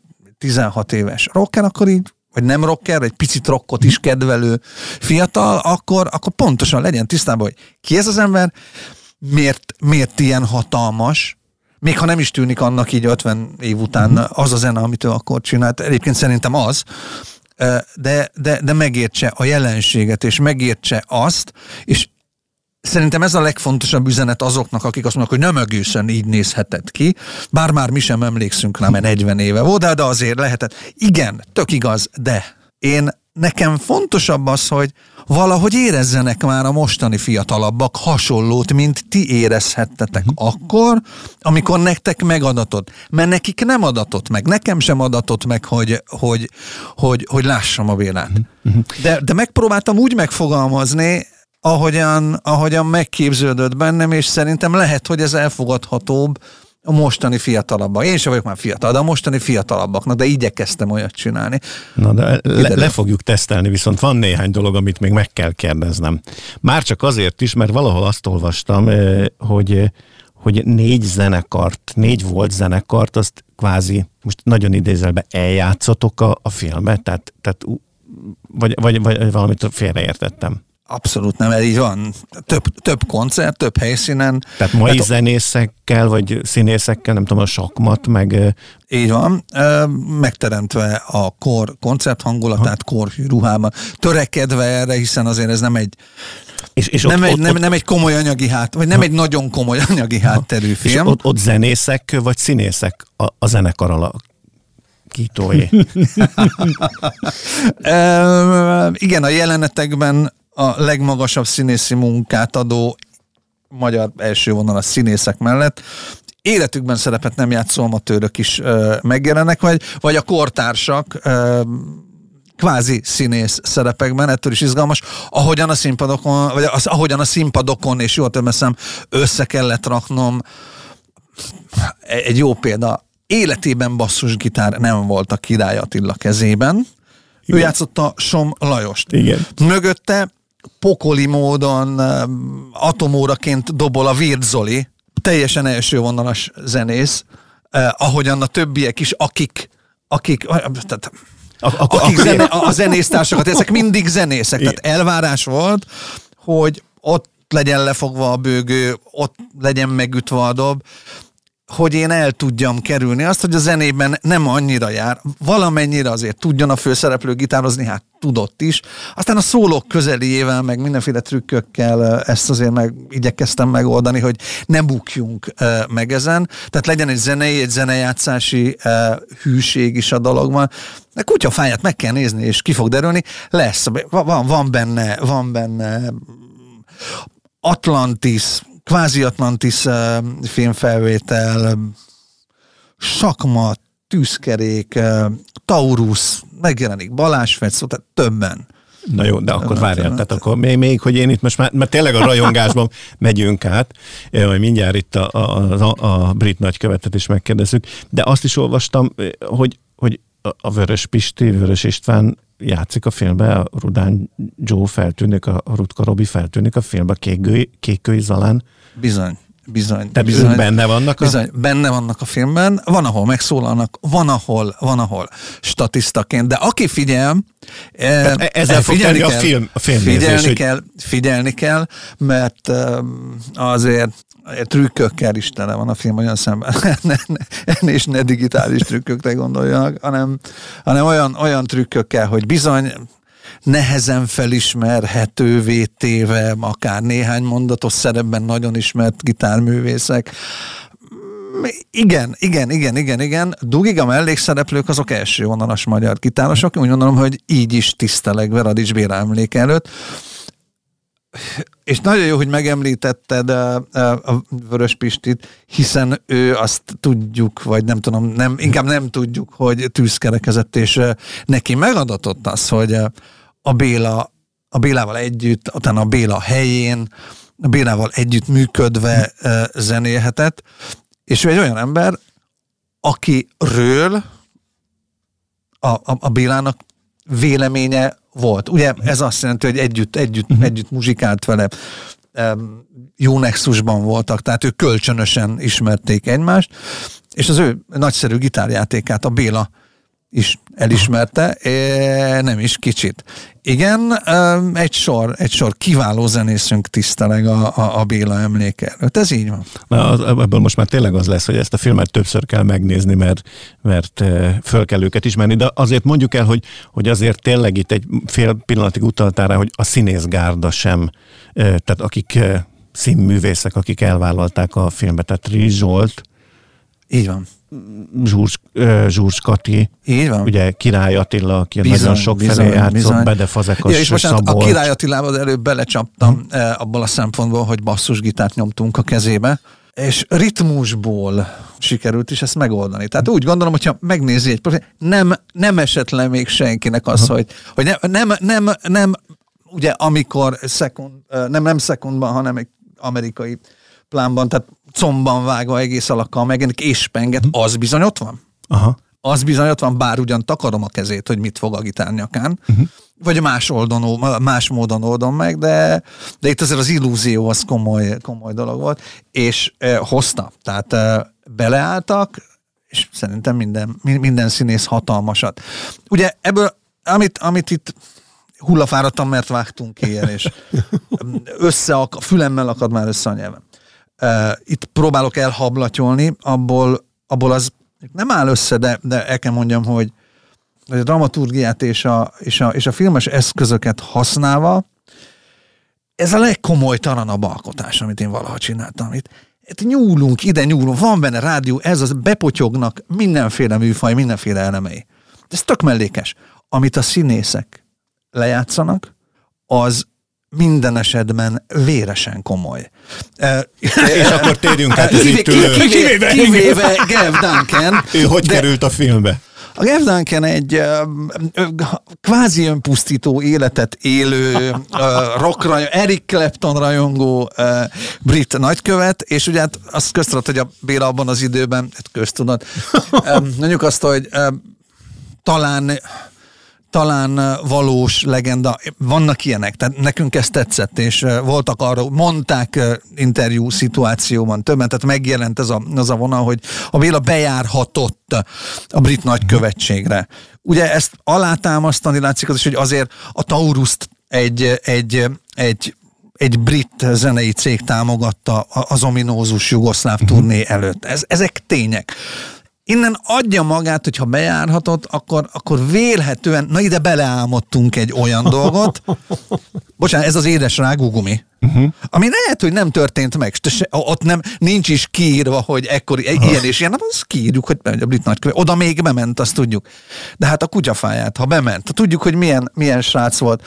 16 éves rocker, akkor így vagy nem rocker, egy picit rockot is kedvelő fiatal, akkor, akkor pontosan legyen tisztában, hogy ki ez az ember, miért, miért ilyen hatalmas, még ha nem is tűnik annak így 50 év után mhm. az a zene, amit ő akkor csinált. Egyébként szerintem az, de, de, de megértse a jelenséget, és megértse azt, és Szerintem ez a legfontosabb üzenet azoknak, akik azt mondják, hogy nem egészen így nézhetett ki, bár már mi sem emlékszünk rá, mert 40 éve volt, de, de azért lehetett. Igen, tök igaz, de én nekem fontosabb az, hogy valahogy érezzenek már a mostani fiatalabbak hasonlót, mint ti érezhettetek uh-huh. akkor, amikor nektek megadatott. Mert nekik nem adatott meg, nekem sem adatott meg, hogy, hogy, hogy, hogy lássam a Bélát. Uh-huh. De, de megpróbáltam úgy megfogalmazni, ahogyan, ahogyan megképződött bennem, és szerintem lehet, hogy ez elfogadhatóbb a mostani fiatalabbak. Én sem vagyok már fiatal, de a mostani fiatalabbaknak, de igyekeztem olyat csinálni. Na, de le, le fogjuk tesztelni, viszont van néhány dolog, amit még meg kell kérdeznem. Már csak azért is, mert valahol azt olvastam, hogy hogy négy zenekart, négy volt zenekart, azt kvázi, most nagyon idézelve eljátszotok a, a filmet, tehát, tehát vagy, vagy, vagy valamit félreértettem. Abszolút nem, így van. Több, több koncert, több helyszínen. Tehát mai hát, zenészekkel, vagy színészekkel, nem tudom, a sakmat, meg... Így van, megteremtve a kor koncert hangulatát, kor ruhában, törekedve erre, hiszen azért ez nem egy és, és nem, ott, egy, ott, nem, ott, nem egy komoly anyagi hát, vagy nem ha, egy nagyon komoly anyagi hátterű film. És ott, ott zenészek, vagy színészek a, a zenekar alak, Kitóé. <laughs> igen, a jelenetekben a legmagasabb színészi munkát adó magyar első a színészek mellett életükben szerepet nem játszó amatőrök is ö, megjelennek, vagy, vagy a kortársak ö, kvázi színész szerepekben, ettől is izgalmas, ahogyan a színpadokon, vagy az, ahogyan a színpadokon, és jól termeszem, össze kellett raknom egy jó példa, életében basszusgitár nem volt a Király Attila kezében. Igen. Ő játszotta Som Lajost. Igen. Mögötte pokoli módon atomóraként dobol a Virt Zoli, teljesen első vonalas zenész, eh, ahogyan a többiek is, akik, akik, tehát, a, a, akik a, zene, a zenésztársakat, ezek mindig zenészek, tehát elvárás volt, hogy ott legyen lefogva a bőgő, ott legyen megütve a dob, hogy én el tudjam kerülni azt, hogy a zenében nem annyira jár, valamennyire azért tudjon a főszereplő gitározni, hát tudott is. Aztán a szólók közeliével, meg mindenféle trükkökkel ezt azért meg igyekeztem megoldani, hogy ne bukjunk meg ezen. Tehát legyen egy zenei, egy zenejátszási hűség is a dologban. De kutyafáját meg kell nézni, és ki fog derülni. Lesz, van, van benne, van benne Atlantis, kvázi Atlantis filmfelvétel, sakmat, tűzkerék, Taurus, megjelenik Balázs Fetszó, tehát többen. Na jó, de akkor várjál, tehát akkor még, még, hogy én itt most már, mert tényleg a rajongásban <laughs> megyünk át, majd mindjárt itt a, a, a, a brit nagykövetet is megkérdezzük, de azt is olvastam, hogy, hogy a Vörös Pisti, Vörös István játszik a filmben, a Rudán Joe feltűnik, a Rutka Robi feltűnik a filmben, Kékkői, Kékkői Zalán. Bizony. Bizony. Tehát bizony, benne vannak? A... Bizony, benne vannak a filmben. Van, ahol megszólalnak, van, ahol, van, ahol statisztaként, de aki figyel, Tehát e- ezzel fog figyelni kell, a film, a film figyelni hogy... kell, figyelni kell, mert azért trükkökkel is tele van a film olyan szemben. <laughs> ennél is ne digitális trükkökre gondoljanak, hanem, hanem olyan, olyan trükkökkel, hogy bizony nehezen felismerhetővé téve, akár néhány mondatos szerepben nagyon ismert gitárművészek. Igen, igen, igen, igen, igen. Dugig a mellékszereplők azok első vonalas magyar gitárosok. Úgy gondolom, hogy így is tiszteleg Veradics Béra emléke előtt. És nagyon jó, hogy megemlítetted a, a Vörös Pistit, hiszen ő azt tudjuk, vagy nem tudom, nem, inkább nem tudjuk, hogy tűzkerekezett, és neki megadatott az, hogy a Béla, a Bélával együtt, utána a Béla helyén, a Bélával együtt működve zenélhetett, és ő egy olyan ember, akiről a, a, a Bélának véleménye volt. Ugye ez azt jelenti, hogy együtt, együtt, uh-huh. együtt muzsikált vele, jó nexusban voltak, tehát ők kölcsönösen ismerték egymást, és az ő nagyszerű gitárjátékát a Béla is elismerte, nem is kicsit. Igen, egy sor, egy sor kiváló zenészünk tiszteleg a, a, a Béla emléke előtt. Ez így van. Na, az, ebből most már tényleg az lesz, hogy ezt a filmet többször kell megnézni, mert, mert föl kell őket ismerni, de azért mondjuk el, hogy, hogy azért tényleg itt egy fél pillanatig utaltál rá, hogy a színészgárda sem, tehát akik színművészek, akik elvállalták a filmet, tehát Rizs Zsolt, így van. Zsúrs, Zsúrs Kati, Így van. ugye Király Attila, aki bizony, nagyon sok bizony, felé játszott, bizony. Bede Fazekas, ja, és most a Király Attilával előbb belecsaptam hmm. abból a szempontból, hogy basszusgitárt nyomtunk a kezébe, és ritmusból sikerült is ezt megoldani. Tehát úgy gondolom, hogyha megnézi egy profil, nem, nem esett le még senkinek az, uh-huh. hogy, hogy nem, nem, nem, nem, ugye amikor szekund, nem, nem szekundban, hanem egy amerikai plánban, tehát comban vágva egész alakkal megjelenik, és penget, mhm. az bizony ott van. Aha. Az bizony ott van, bár ugyan takarom a kezét, hogy mit fog a gitárnyakán, uh-huh. vagy más, oldon, más módon oldom meg, de, de itt azért az illúzió az komoly, komoly dolog volt, és eh, hozta. Tehát eh, beleálltak, és szerintem minden, minden színész hatalmasat. Ugye ebből, amit, amit itt hullafáradtam, mert vágtunk ilyen, és <laughs> össze, a fülemmel akad már össze a nyelvem. Itt próbálok elhablatyolni, abból, abból az nem áll össze, de, de el kell mondjam, hogy a dramaturgiát és a, és, a, és a filmes eszközöket használva, ez a legkomolytalanabb alkotás, amit én valaha csináltam. Itt, itt nyúlunk, ide nyúlunk, van benne rádió, ez az bepotyognak mindenféle műfaj, mindenféle elemei. Ez tök mellékes. Amit a színészek lejátszanak, az minden esetben véresen komoly. És akkor térjünk át az itt ülő. Kivéve, kivéve Gav Duncan. Ő hogy de, került a filmbe? A Gav Duncan egy kvázi önpusztító életet élő rock rajong, Eric Clapton rajongó brit nagykövet, és ugye hát azt köztudott, hogy a Béla abban az időben, hát köztudott, mondjuk azt, hogy talán talán valós legenda. Vannak ilyenek, tehát nekünk ez tetszett, és voltak arra, mondták interjú szituációban többen, tehát megjelent ez a, az a vonal, hogy a Béla bejárhatott a brit nagykövetségre. Ugye ezt alátámasztani látszik az is, hogy azért a Tauruszt egy, egy, egy egy brit zenei cég támogatta az ominózus jugoszláv turné előtt. Ez, ezek tények innen adja magát, hogyha bejárhatott, akkor, akkor vélhetően, na ide beleálmodtunk egy olyan dolgot, <laughs> bocsánat, ez az édes rágógumi, uh-huh. ami lehet, hogy nem történt meg, se, ott nem, nincs is kiírva, hogy ekkor ilyen és ilyen, azt kiírjuk, hogy a brit nagykövet, oda még bement, azt tudjuk. De hát a kutyafáját, ha bement, tudjuk, hogy milyen, milyen srác volt,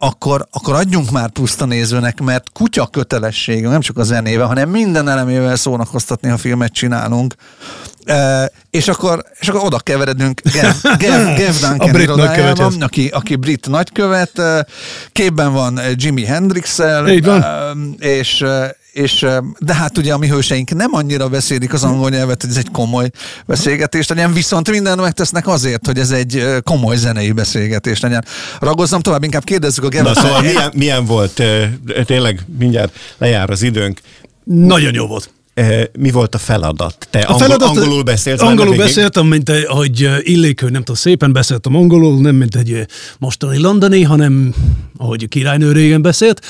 akkor, akkor adjunk már puszta nézőnek, mert kutya kötelességünk, nem csak a zenével, hanem minden elemével szórakoztatni, ha filmet csinálunk. E, és, akkor, és akkor oda keveredünk Gev, <laughs> Gev, Gev Duncan irodájában, aki, aki brit nagykövet, képben van Jimi Hendrix-el, és, és de hát ugye a mi hőseink nem annyira beszélik az angol nyelvet, hogy ez egy komoly beszélgetés legyen, viszont minden megtesznek azért, hogy ez egy komoly zenei beszélgetés legyen. Ragozzam tovább, inkább kérdezzük a Gerard. Na szóval milyen, milyen volt, tényleg mindjárt lejár az időnk. Nagyon jó volt mi volt a feladat? Te a angol, feladat, angolul beszélsz? Angolul beszéltem, mint egy, hogy hogy nem tudom, szépen beszéltem angolul, nem mint egy mostani londoni, hanem ahogy a királynő régen beszélt.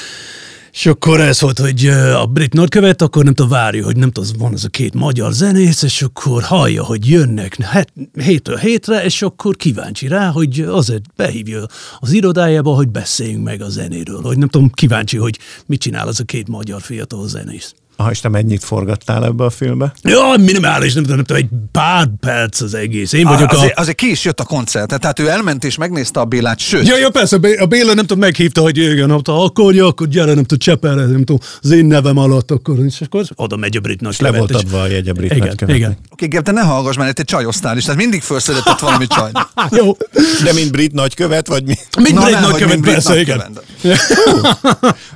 És akkor ez volt, hogy a brit nagykövet, akkor nem tudom, várja, hogy nem tudom, van az a két magyar zenész, és akkor hallja, hogy jönnek het, hétről hétre, és akkor kíváncsi rá, hogy azért behívja az irodájába, hogy beszéljünk meg a zenéről, hogy nem tudom, kíváncsi, hogy mit csinál az a két magyar fiatal zenész. Aha, és te mennyit forgattál ebbe a filmbe? Ja, minimális, nem tudom, egy pár perc az egész. Én vagyok azért, a... azért ki is jött a koncert, tehát ő elment és megnézte a Bélát, sőt. Ja, ja, persze, a Béla nem tudom, meghívta, hogy igen, ha akarja, akkor gyere, nem tudom, Csepelre, nem tudom, az én nevem alatt, akkor, és akkor oda megy a brit nagykövet. Le volt adva a jegy a brit igen, nagykövet. Igen. Oké, okay, te ne hallgass, mert te csajoztál is, tehát mindig felszedetett valami csaj. <laughs> Jó. De mint brit nagykövet, vagy mi? Mint Na, brit nagykövet, persze, igen.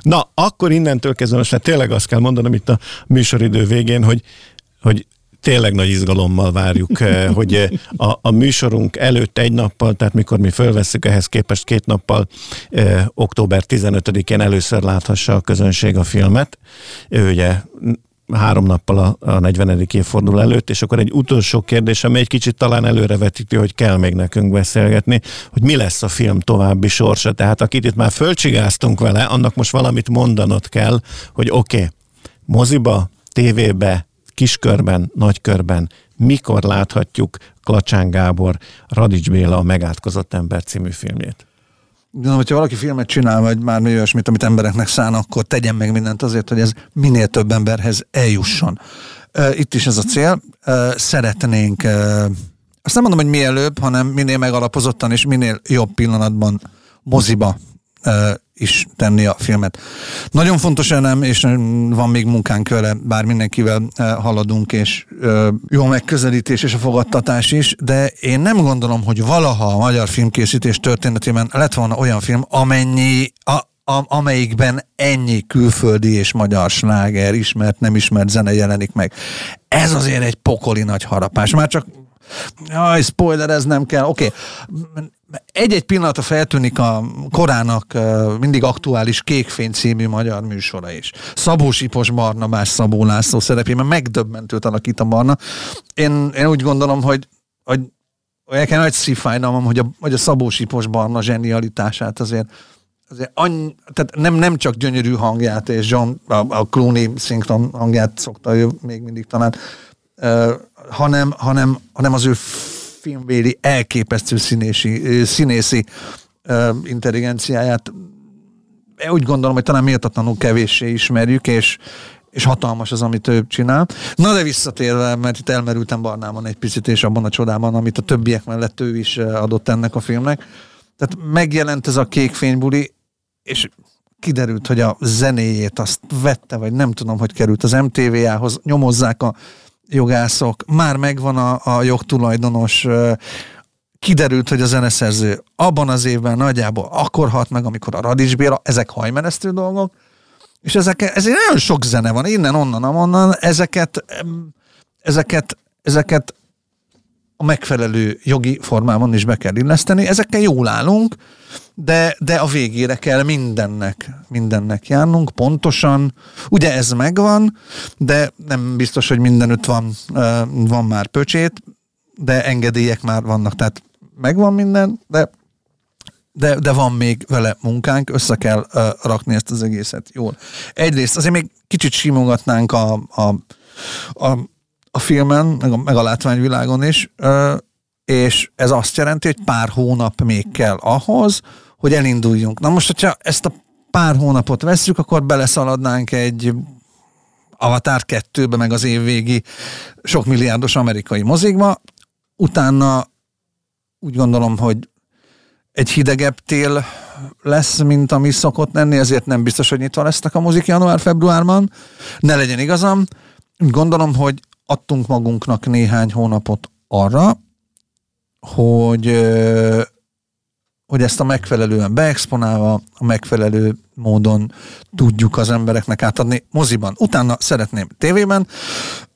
Na, akkor innentől kezdve, most tényleg azt kell mondanom itt a műsorid idő végén, hogy, hogy tényleg nagy izgalommal várjuk, eh, <laughs> hogy eh, a, a műsorunk előtt egy nappal, tehát mikor mi fölveszük ehhez képest két nappal, eh, október 15-én először láthassa a közönség a filmet. Ő ugye három nappal a, a 40. évforduló előtt, és akkor egy utolsó kérdés, ami egy kicsit talán előrevetíti, hogy kell még nekünk beszélgetni, hogy mi lesz a film további sorsa. Tehát akit itt már fölcsigáztunk vele, annak most valamit mondanod kell, hogy oké, okay, moziba, tévébe, kiskörben, nagykörben, mikor láthatjuk Klacsán Gábor, Radics Béla a Megátkozott ember című filmjét? Gondolom, hogyha valaki filmet csinál, vagy már mi olyasmit, amit embereknek szán, akkor tegyen meg mindent azért, hogy ez minél több emberhez eljusson. Itt is ez a cél. Szeretnénk, azt nem mondom, hogy mielőbb, hanem minél megalapozottan és minél jobb pillanatban moziba is tenni a filmet. Nagyon fontos elem, és van még munkánk vele, bár mindenkivel haladunk, és jó megközelítés és a fogadtatás is, de én nem gondolom, hogy valaha a magyar filmkészítés történetében lett volna olyan film, amennyi, a, a, amelyikben ennyi külföldi és magyar sláger, ismert, nem ismert zene jelenik meg. Ez azért egy pokoli nagy harapás. Már csak Jaj, spoiler, ez nem kell. Oké, okay egy-egy pillanatra feltűnik a korának mindig aktuális Kékfény című magyar műsora is. Szabó Sipos Barna más Szabó László szerepében megdöbbentőt alakít a Barna. Én, én úgy gondolom, hogy, hogy nekem nagy szívfájdalmam, hogy a, hogy a Szabó Sipos Barna zsenialitását azért azért annyi, tehát nem, nem csak gyönyörű hangját, és John, a, a Clooney szinkron hangját szokta ő még mindig talán, hanem, hanem, hanem az ő filmvéli elképesztő színési, színészi intelligenciáját úgy gondolom, hogy talán méltatlanul kevéssé ismerjük, és, és hatalmas az, amit ő csinál. Na de visszatérve, mert itt elmerültem Barnában egy picit, és abban a csodában, amit a többiek mellett ő is adott ennek a filmnek. Tehát megjelent ez a kékfénybuli, és kiderült, hogy a zenéjét azt vette, vagy nem tudom, hogy került az MTV-ához, nyomozzák a jogászok, már megvan a, a jogtulajdonos, kiderült, hogy a zeneszerző abban az évben nagyjából akkor halt meg, amikor a Radics Béla, ezek hajmeresztő dolgok, és ezek, ezért nagyon sok zene van, innen, onnan, amonnan, ezeket, ezeket, ezeket a megfelelő jogi formában is be kell illeszteni. Ezekkel jól állunk, de, de a végére kell mindennek, mindennek járnunk, pontosan. Ugye ez megvan, de nem biztos, hogy mindenütt van, van már pöcsét, de engedélyek már vannak, tehát megvan minden, de de, de van még vele munkánk, össze kell uh, rakni ezt az egészet jól. Egyrészt azért még kicsit simogatnánk a, a, a, a filmen, meg a, meg a látványvilágon is, és ez azt jelenti, hogy pár hónap még kell ahhoz, hogy elinduljunk. Na most, hogyha ezt a pár hónapot vesszük, akkor beleszaladnánk egy Avatar 2-be, meg az évvégi sok milliárdos amerikai mozikba, utána úgy gondolom, hogy egy hidegebb tél lesz, mint ami szokott lenni, ezért nem biztos, hogy nyitva lesznek a mozik január-februárban. Ne legyen igazam. Gondolom, hogy adtunk magunknak néhány hónapot arra, hogy, hogy ezt a megfelelően beexponálva, a megfelelő módon tudjuk az embereknek átadni moziban. Utána szeretném tévében.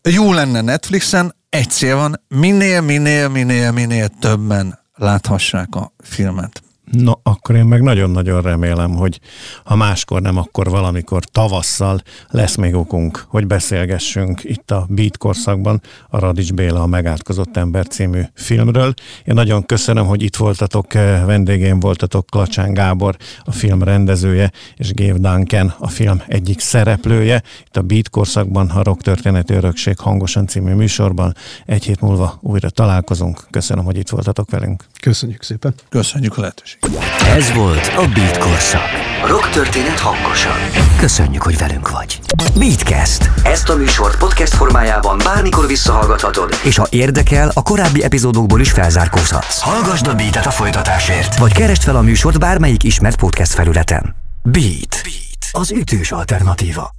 Jó lenne Netflixen, egy cél van, minél, minél, minél, minél többen láthassák a filmet. No, akkor én meg nagyon-nagyon remélem, hogy ha máskor nem, akkor valamikor tavasszal lesz még okunk, hogy beszélgessünk itt a Beat korszakban a Radics Béla a Megátkozott Ember című filmről. Én nagyon köszönöm, hogy itt voltatok, eh, vendégén voltatok Klacsán Gábor, a film rendezője, és Gév Duncan, a film egyik szereplője. Itt a Beat korszakban, a Rock Történeti Örökség hangosan című műsorban. Egy hét múlva újra találkozunk. Köszönöm, hogy itt voltatok velünk. Köszönjük szépen. Köszönjük a lehetőséget. Ez volt a Beat Korszak. Rock történet hangosan. Köszönjük, hogy velünk vagy. Beatcast. Ezt a műsort podcast formájában bármikor visszahallgathatod, és ha érdekel, a korábbi epizódokból is felzárkózhatsz. Hallgasd a Beatet a folytatásért, vagy keresd fel a műsort bármelyik ismert podcast felületen. Beat. Beat. Az ütős alternatíva.